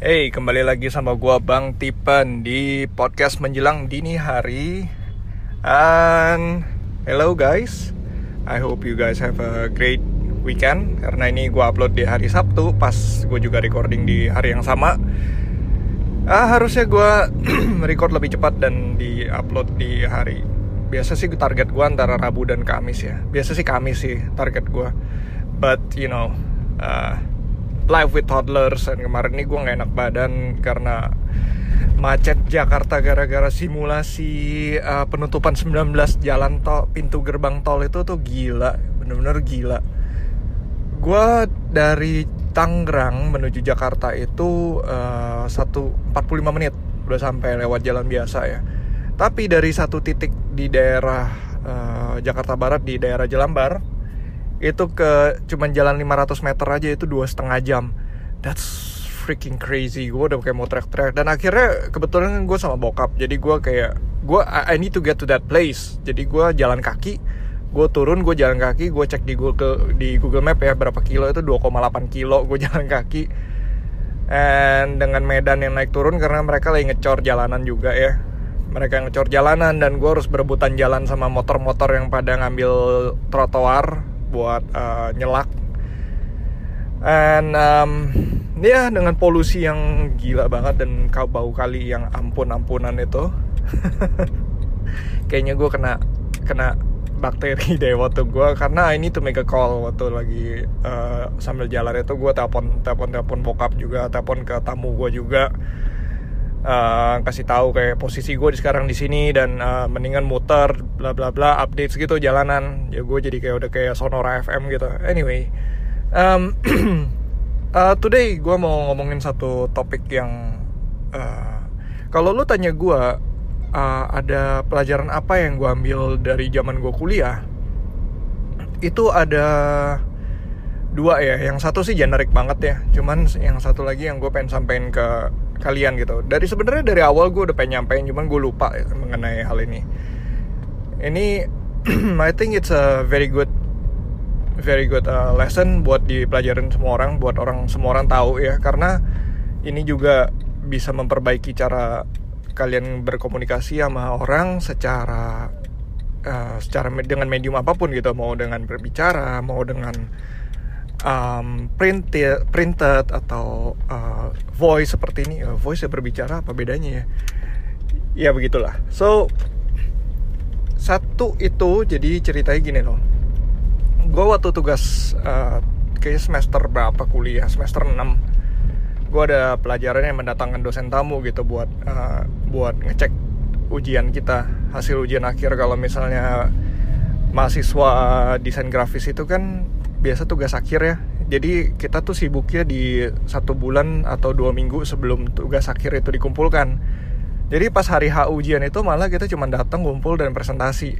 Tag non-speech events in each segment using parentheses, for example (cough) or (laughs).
Hey, kembali lagi sama gua Bang Tipen di podcast menjelang dini hari. And hello guys. I hope you guys have a great weekend karena ini gua upload di hari Sabtu pas gue juga recording di hari yang sama. Ah, harusnya gua (clears throat) record lebih cepat dan di upload di hari biasa sih target gua antara Rabu dan Kamis ya. Biasa sih Kamis sih target gua. But you know, uh, live with toddlers. Dan kemarin ini gue nggak enak badan karena macet Jakarta gara-gara simulasi uh, penutupan 19 jalan tol pintu gerbang tol itu tuh gila bener-bener gila. Gue dari Tangerang menuju Jakarta itu uh, satu 45 menit. Udah sampai lewat jalan biasa ya. Tapi dari satu titik di daerah uh, Jakarta Barat di daerah Jelambar itu ke cuman jalan 500 meter aja itu dua setengah jam. That's freaking crazy. Gue udah kayak mau teriak-teriak. Dan akhirnya kebetulan gue sama bokap jadi gue kayak gue I need to get to that place. Jadi gue jalan kaki gue turun gue jalan kaki gue cek di Google di Google Map ya berapa kilo itu 2,8 kilo gue (laughs) jalan kaki. And dengan medan yang naik turun karena mereka lagi ngecor jalanan juga ya. Mereka ngecor jalanan dan gue harus berebutan jalan sama motor-motor yang pada ngambil trotoar buat uh, nyelak. And um, ya dengan polusi yang gila banget dan bau kali yang ampun-ampunan itu (laughs) kayaknya gue kena kena bakteri (laughs) deh waktu gue karena ini tuh make a call waktu lagi uh, sambil jalan itu gue telepon telepon telepon bokap juga telepon ke tamu gue juga uh, kasih tahu kayak posisi gue sekarang di sini dan uh, mendingan muter bla bla bla update gitu jalanan. Ya gue jadi kayak udah kayak sonora FM gitu. Anyway um, uh, (clears throat) today gue mau ngomongin satu topik yang uh, kalau lu tanya gue uh, ada pelajaran apa yang gue ambil dari zaman gue kuliah? Itu ada dua ya. Yang satu sih generik banget ya. Cuman yang satu lagi yang gue pengen sampein ke kalian gitu. Dari sebenarnya dari awal gue udah pengen nyampein cuman gue lupa ya, mengenai hal ini. Ini (clears throat) I think it's a very good very good uh, lesson buat dipelajarin semua orang buat orang semua orang tahu ya. Karena ini juga bisa memperbaiki cara kalian berkomunikasi sama orang secara uh, secara dengan medium apa pun gitu. Mau dengan berbicara mau dengan um, printed printed atau uh, voice seperti ini uh, voice ya berbicara apa bedanya ya? Ya begitulah. So satu itu jadi ceritanya gini loh. Gue waktu tugas uh, kayak semester berapa kuliah? Semester 6 gue ada pelajaran yang mendatangkan dosen tamu gitu buat uh, buat ngecek ujian kita hasil ujian akhir. Kalau misalnya mahasiswa desain grafis itu kan biasa tugas akhir ya. Jadi kita tuh sibuknya di satu bulan atau dua minggu sebelum tugas akhir itu dikumpulkan. Jadi pas hari H ujian itu malah kita cuma datang ngumpul dan presentasi.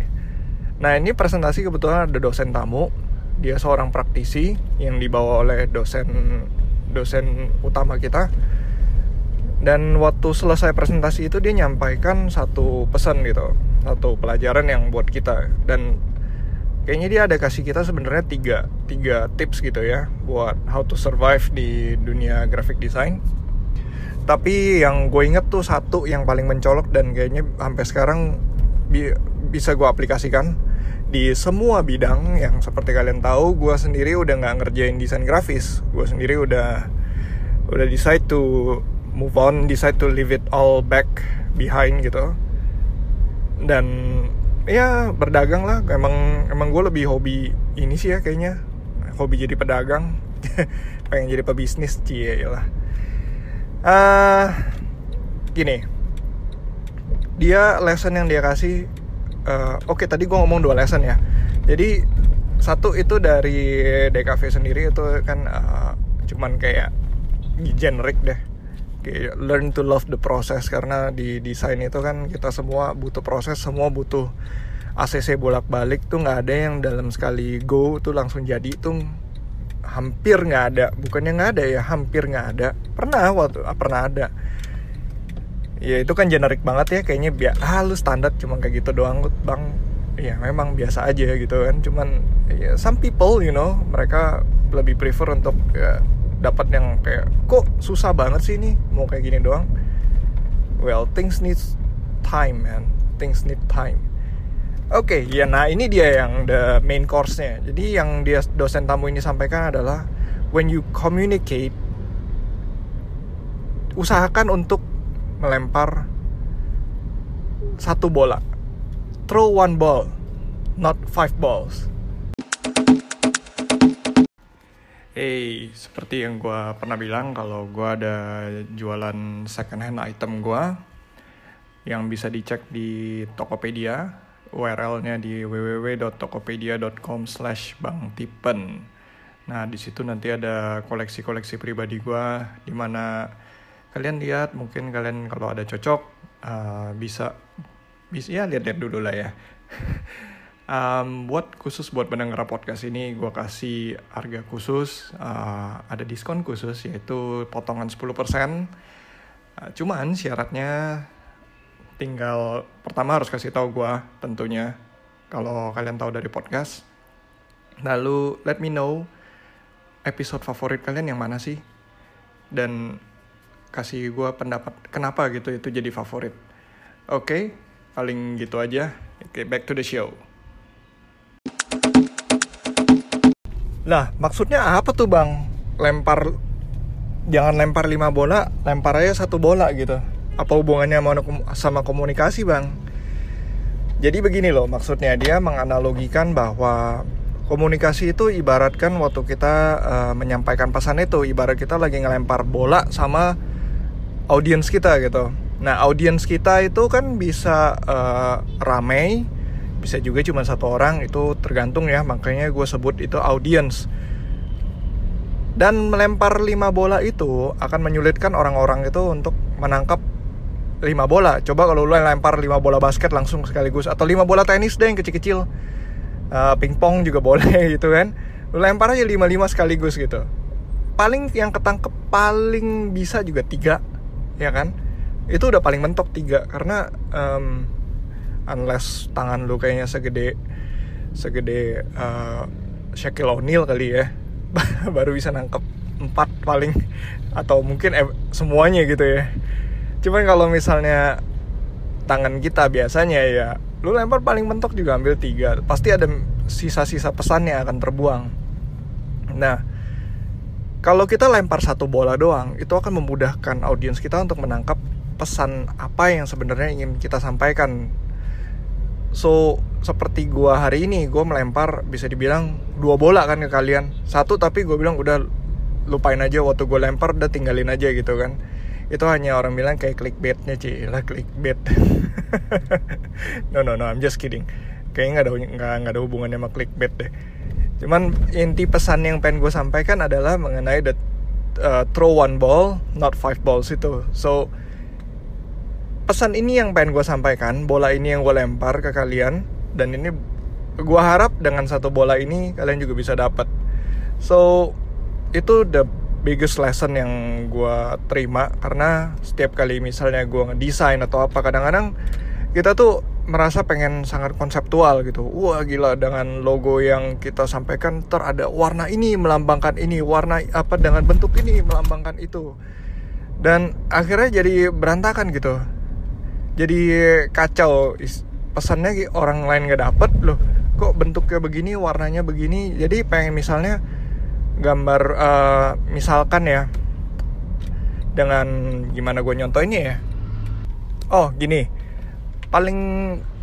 Nah ini presentasi kebetulan ada dosen tamu. Dia seorang praktisi yang dibawa oleh dosen dosen utama kita. Dan waktu selesai presentasi itu dia nyampaikan satu pesan gitu satu pelajaran yang buat kita. Dan kayaknya dia ada kasih kita sebenarnya tiga tiga tips gitu ya buat how to survive di dunia graphic design. Tapi yang gue inget tuh satu yang paling mencolok dan kayaknya sampai sekarang bi bisa gue aplikasikan di semua bidang yang seperti kalian tahu gue sendiri udah nggak ngerjain desain grafis. Gue sendiri udah udah decide to move on decide to leave it all back behind gitu. Dan ya berdagang lah. Emang emang gue lebih hobi ini sih ya kayaknya. Hobi jadi pedagang. (laughs) Pengen jadi pebisnis cie lah uh, gini. Dia lesson yang dia kasih uh, oke okay, tadi gue ngomong dua lesson ya. Jadi satu itu dari DKV sendiri itu kan uh, cuman kayak generik deh learn to love the process. Karena di desain itu kan kita semua butuh proses semua butuh ACC bolak-balik. Tuh nggak ada yang dalam sekali go tuh langsung jadi tuh hampir nggak ada. Bukannya nggak ada ya hampir nggak ada. Pernah waktu ah, pernah ada. Ya itu kan generik banget ya kayaknya biar ah lu standar cuma kayak gitu doang. Bang ya memang biasa aja gitu kan. Cuman ya some people you know mereka lebih prefer untuk ya, dapat yang kayak kok susah banget sih ini mau kayak gini doang well things need time man things need time Oke, okay, ya nah ini dia yang the main course-nya. Jadi yang dia dosen tamu ini sampaikan adalah when you communicate usahakan untuk melempar satu bola. Throw one ball, not five balls. Hey, seperti yang gue pernah bilang kalau gue ada jualan second hand item gue yang bisa dicek di Tokopedia URL-nya di www.tokopedia.com slash bangtipen. Nah, di situ nanti ada koleksi-koleksi pribadi gue, di mana kalian lihat, mungkin kalian kalau ada cocok, uh, bisa, bisa ya lihat-lihat dulu lah ya. (laughs) um, buat khusus buat pendengar podcast ini, gue kasih harga khusus, uh, ada diskon khusus, yaitu potongan 10%. Uh, cuman syaratnya tinggal pertama harus kasih tahu gue tentunya kalau kalian tahu dari podcast. Lalu let me know episode favorit kalian yang mana sih? Dan kasih gue pendapat kenapa gitu itu jadi favorit. Oke okay, paling gitu aja. Oke okay, back to the show lah maksudnya apa tuh bang? Lempar jangan lempar lima bola lempar aja satu bola gitu. Apa hubungannya sama komunikasi bang? Jadi begini loh maksudnya dia menganalogikan bahwa komunikasi itu ibaratkan waktu kita uh, menyampaikan pesan itu ibarat kita lagi ngelempar bola sama audiens kita gitu. Nah audiens kita itu kan bisa uh, ramai bisa juga cuma satu orang itu tergantung ya. Makanya gue sebut itu audiens dan melempar lima bola itu akan menyulitkan orang-orang itu untuk menangkap lima bola. Coba kalau lu lempar lima bola basket langsung sekaligus. Atau lima bola tenis deh yang kecil-kecil. Uh, pingpong juga (laughs) boleh gitu kan. Lu lempar aja lima lima sekaligus gitu. Paling yang ketangkep paling bisa juga tiga ya kan? Itu udah paling mentok tiga. Karena um, unless tangan lu kayaknya segede segede uh, Shaquille O'Neal kali ya (laughs) baru bisa nangkep empat paling atau mungkin semuanya gitu ya. Cuman kalau misalnya tangan kita biasanya ya lu lempar paling mentok juga ambil tiga. Pasti ada sisa-sisa pesan yang akan terbuang. Nah kalau kita lempar satu bola doang itu akan memudahkan audiens kita untuk menangkap pesan apa yang sebenarnya ingin kita sampaikan so seperti gua hari ini gua melempar bisa dibilang dua bola kan ke kalian. Satu tapi gue bilang udah lupain aja waktu gue lempar udah tinggalin aja gitu kan. Itu hanya orang bilang kayak clickbaitnya sih lah clickbait. (laughs) No no no I'm just kidding. Kayaknya nggak ada nggak nggak ada hubungannya sama clickbait deh. Cuman inti pesan yang pengen gue sampaikan adalah mengenai the uh, throw one ball not five balls itu. So pesan ini yang pengen gue sampaikan bola ini yang gue lempar ke kalian dan ini gue harap dengan satu bola ini kalian juga bisa dapat so itu the biggest lesson yang gue terima karena setiap kali misalnya gue ngedesain atau apa kadang-kadang kita tuh merasa pengen sangat konseptual gitu. Wah gila dengan logo yang kita sampaikan ter ada warna ini melambangkan ini warna apa dengan bentuk ini melambangkan itu. Dan akhirnya jadi berantakan gitu jadi kacau. Pesannya orang lain gak dapet loh. Kok bentuknya begini warnanya begini? Jadi pengen misalnya gambar uh, misalkan ya dengan gimana gue nyontoinnya ya. Oh gini. Paling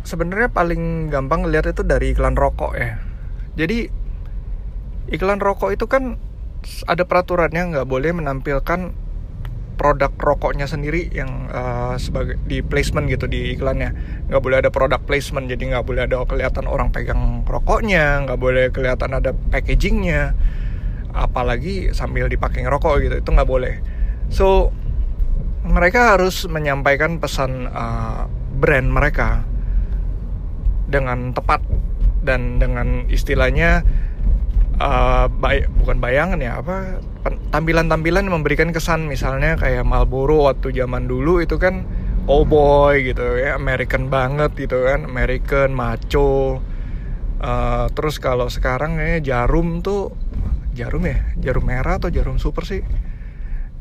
sebenarnya paling gampang ngeliat itu dari iklan rokok ya. Jadi iklan rokok itu kan ada peraturannya nggak boleh menampilkan produk rokoknya sendiri yang uh, sebagai di placement gitu di iklannya. Nggak boleh ada produk placement jadi nggak boleh ada kelihatan orang pegang rokoknya nggak boleh kelihatan ada packagingnya. Apalagi sambil dipakai ngerokok gitu itu nggak boleh. So mereka harus menyampaikan pesan uh, brand mereka dengan tepat dan dengan istilahnya uh, bay bukan bayangan ya apa tampilan-tampilan memberikan kesan. Misalnya kayak Marlboro waktu zaman dulu itu kan oh boy gitu ya American banget gitu kan American macho. Uh, terus kalau sekarang kayaknya jarum tuh jarum ya? Jarum merah atau jarum super sih?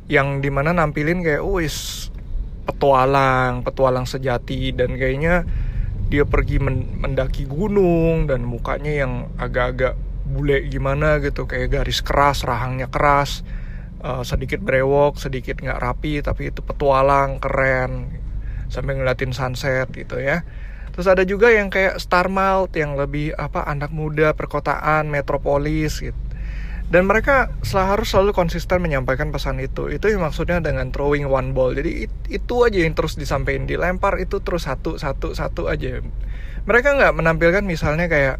Yang di mana nampilin kayak wis petualang petualang sejati. Dan kayaknya dia pergi mendaki gunung dan mukanya yang agak-agak bule gimana gitu kayak garis keras rahangnya keras uh, sedikit brewok sedikit nggak rapi tapi itu petualang keren sambil ngeliatin sunset gitu ya. Terus ada juga yang kayak star mouth yang lebih apa anak muda perkotaan metropolis gitu. Dan mereka harus selalu konsisten menyampaikan pesan itu. Itu yang maksudnya dengan throwing one ball. Jadi it, itu aja yang terus disampaikan dilempar itu terus satu satu satu aja. Mereka nggak menampilkan misalnya kayak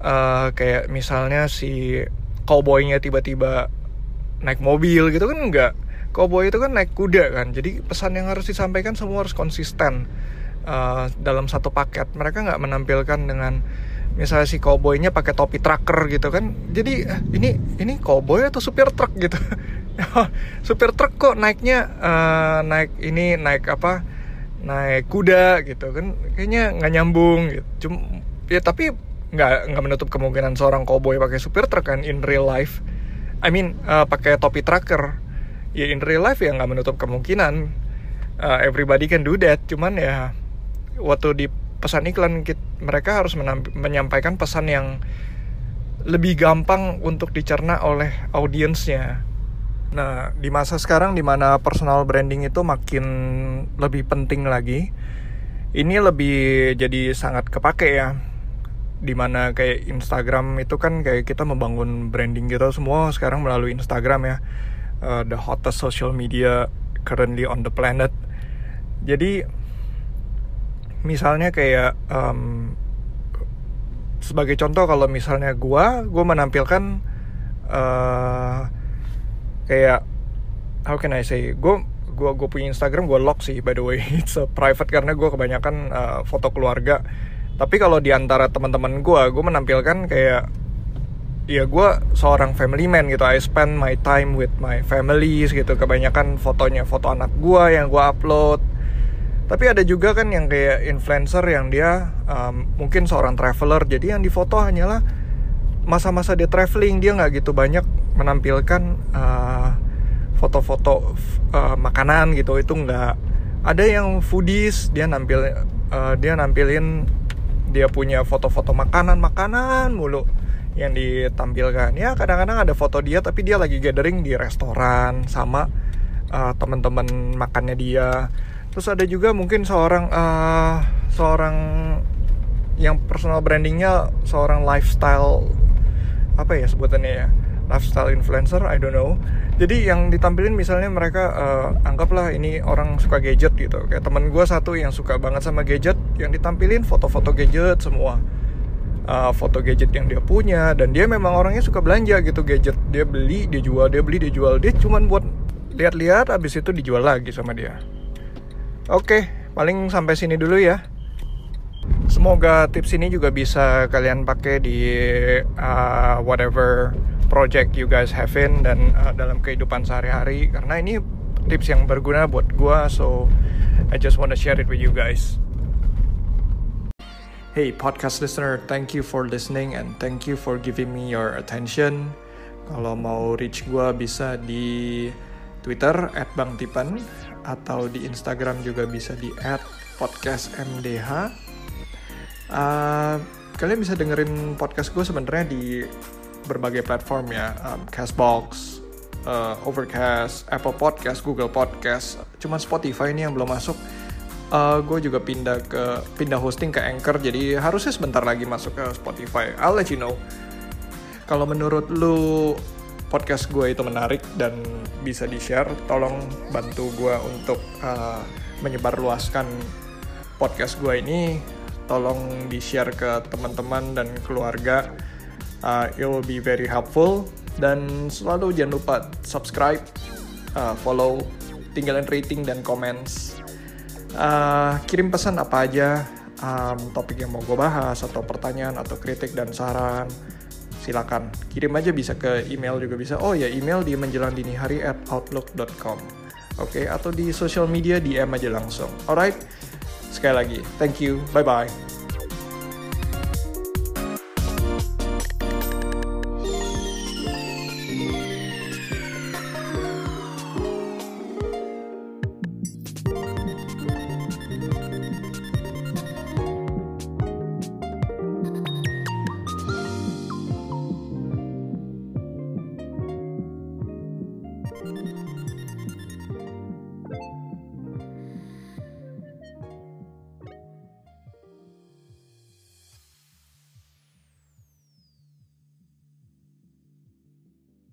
uh, kayak misalnya si cowboynya tiba-tiba naik mobil gitu kan enggak. Cowboy itu kan naik kuda kan. Jadi pesan yang harus disampaikan semua harus konsisten uh, dalam satu paket. Mereka nggak menampilkan dengan misalnya si cowboynya pakai topi trucker gitu kan. Jadi eh, ini ini cowboy atau supir truk? gitu. (laughs) Supir truk kok naiknya uh, naik ini naik apa naik kuda gitu kan. Kayaknya nggak nyambung gitu. Cuma ya tapi nggak nggak menutup kemungkinan seorang cowboy pakai supir truk kan in real life I mean uh, pakai topi trucker ya in real life ya nggak menutup kemungkinan uh, everybody can do that cuman ya waktu di pesan iklan mereka harus menyampaikan pesan yang lebih gampang untuk dicerna oleh audiensnya. Nah, di masa sekarang di mana personal branding itu makin lebih penting lagi, ini lebih jadi sangat kepake ya. Di mana kayak Instagram itu kan kayak kita membangun branding kita semua sekarang melalui Instagram ya. Uh, the hottest social media currently on the planet. Jadi misalnya kayak um, sebagai contoh kalau misalnya gue gue menampilkan uh, kayak how can I say gue gue gue punya Instagram gue lock sih by the way (laughs) it's a private karena gue kebanyakan uh, foto keluarga tapi kalau di antara teman-teman gue gue menampilkan kayak ya gue seorang family man gitu. I spend my time with my families gitu. Kebanyakan fotonya foto anak gue yang gue upload. Tapi ada juga kan yang kayak influencer yang dia um, mungkin seorang traveler. Jadi yang difoto hanyalah masa-masa dia traveling. Dia nggak gitu banyak menampilkan uh, foto-foto uh, makanan gitu. Itu nggak. Ada yang foodies dia nampil uh, dia nampilin dia punya foto-foto makanan makanan mulu yang ditampilkan. Ya kadang-kadang ada foto dia tapi dia lagi gathering di restoran sama uh, teman-teman makannya dia. Terus ada juga mungkin seorang uh, seorang yang personal brandingnya seorang lifestyle apa ya sebutannya ya lifestyle influencer I don't know. Jadi yang ditampilin misalnya mereka uh, anggaplah ini orang suka gadget gitu. Kayak teman gue satu yang suka banget sama gadget yang ditampilin foto-foto gadget semua. Uh, foto gadget yang dia punya dan dia memang orangnya suka belanja gitu gadget dia beli dia jual dia beli dia jual. Dia cuman buat lihat-lihat abis itu dijual lagi sama dia. Oke, paling sampai sini dulu ya. Semoga tips ini juga bisa kalian pakai di uh, whatever project you guys have in dan uh, dalam kehidupan sehari-hari karena ini tips yang berguna buat gua so I just wanna share it with you guys. Hey podcast listener, thank you for listening and thank you for giving me your attention. Kalau mau reach gua bisa di Twitter @bangtipan atau di Instagram juga bisa di @podcastmdh. Uh, kalian bisa dengerin podcast gue sebenarnya di berbagai platform ya, um, Castbox, uh, Overcast, Apple Podcast, Google Podcast. Cuman Spotify ini yang belum masuk. Uh, gue juga pindah ke pindah hosting ke Anchor, jadi harusnya sebentar lagi masuk ke Spotify. I'll let you know. Kalau menurut lu podcast gue itu menarik dan bisa di-share, tolong bantu gue untuk uh, menyebarluaskan podcast gue ini. Tolong di-share ke teman-teman dan keluarga. Uh, it will be very helpful. Dan selalu jangan lupa subscribe, uh, follow, tinggalin rating dan comments. Uh, kirim pesan apa aja, um, topik yang mau gue bahas, atau pertanyaan, atau kritik dan saran. Silakan kirim aja bisa ke email juga bisa. Oh ya email di menjelang dini hari at outlook.com. Oke, okay? atau di social media DM aja langsung. Alright, sekali lagi, thank you, bye bye.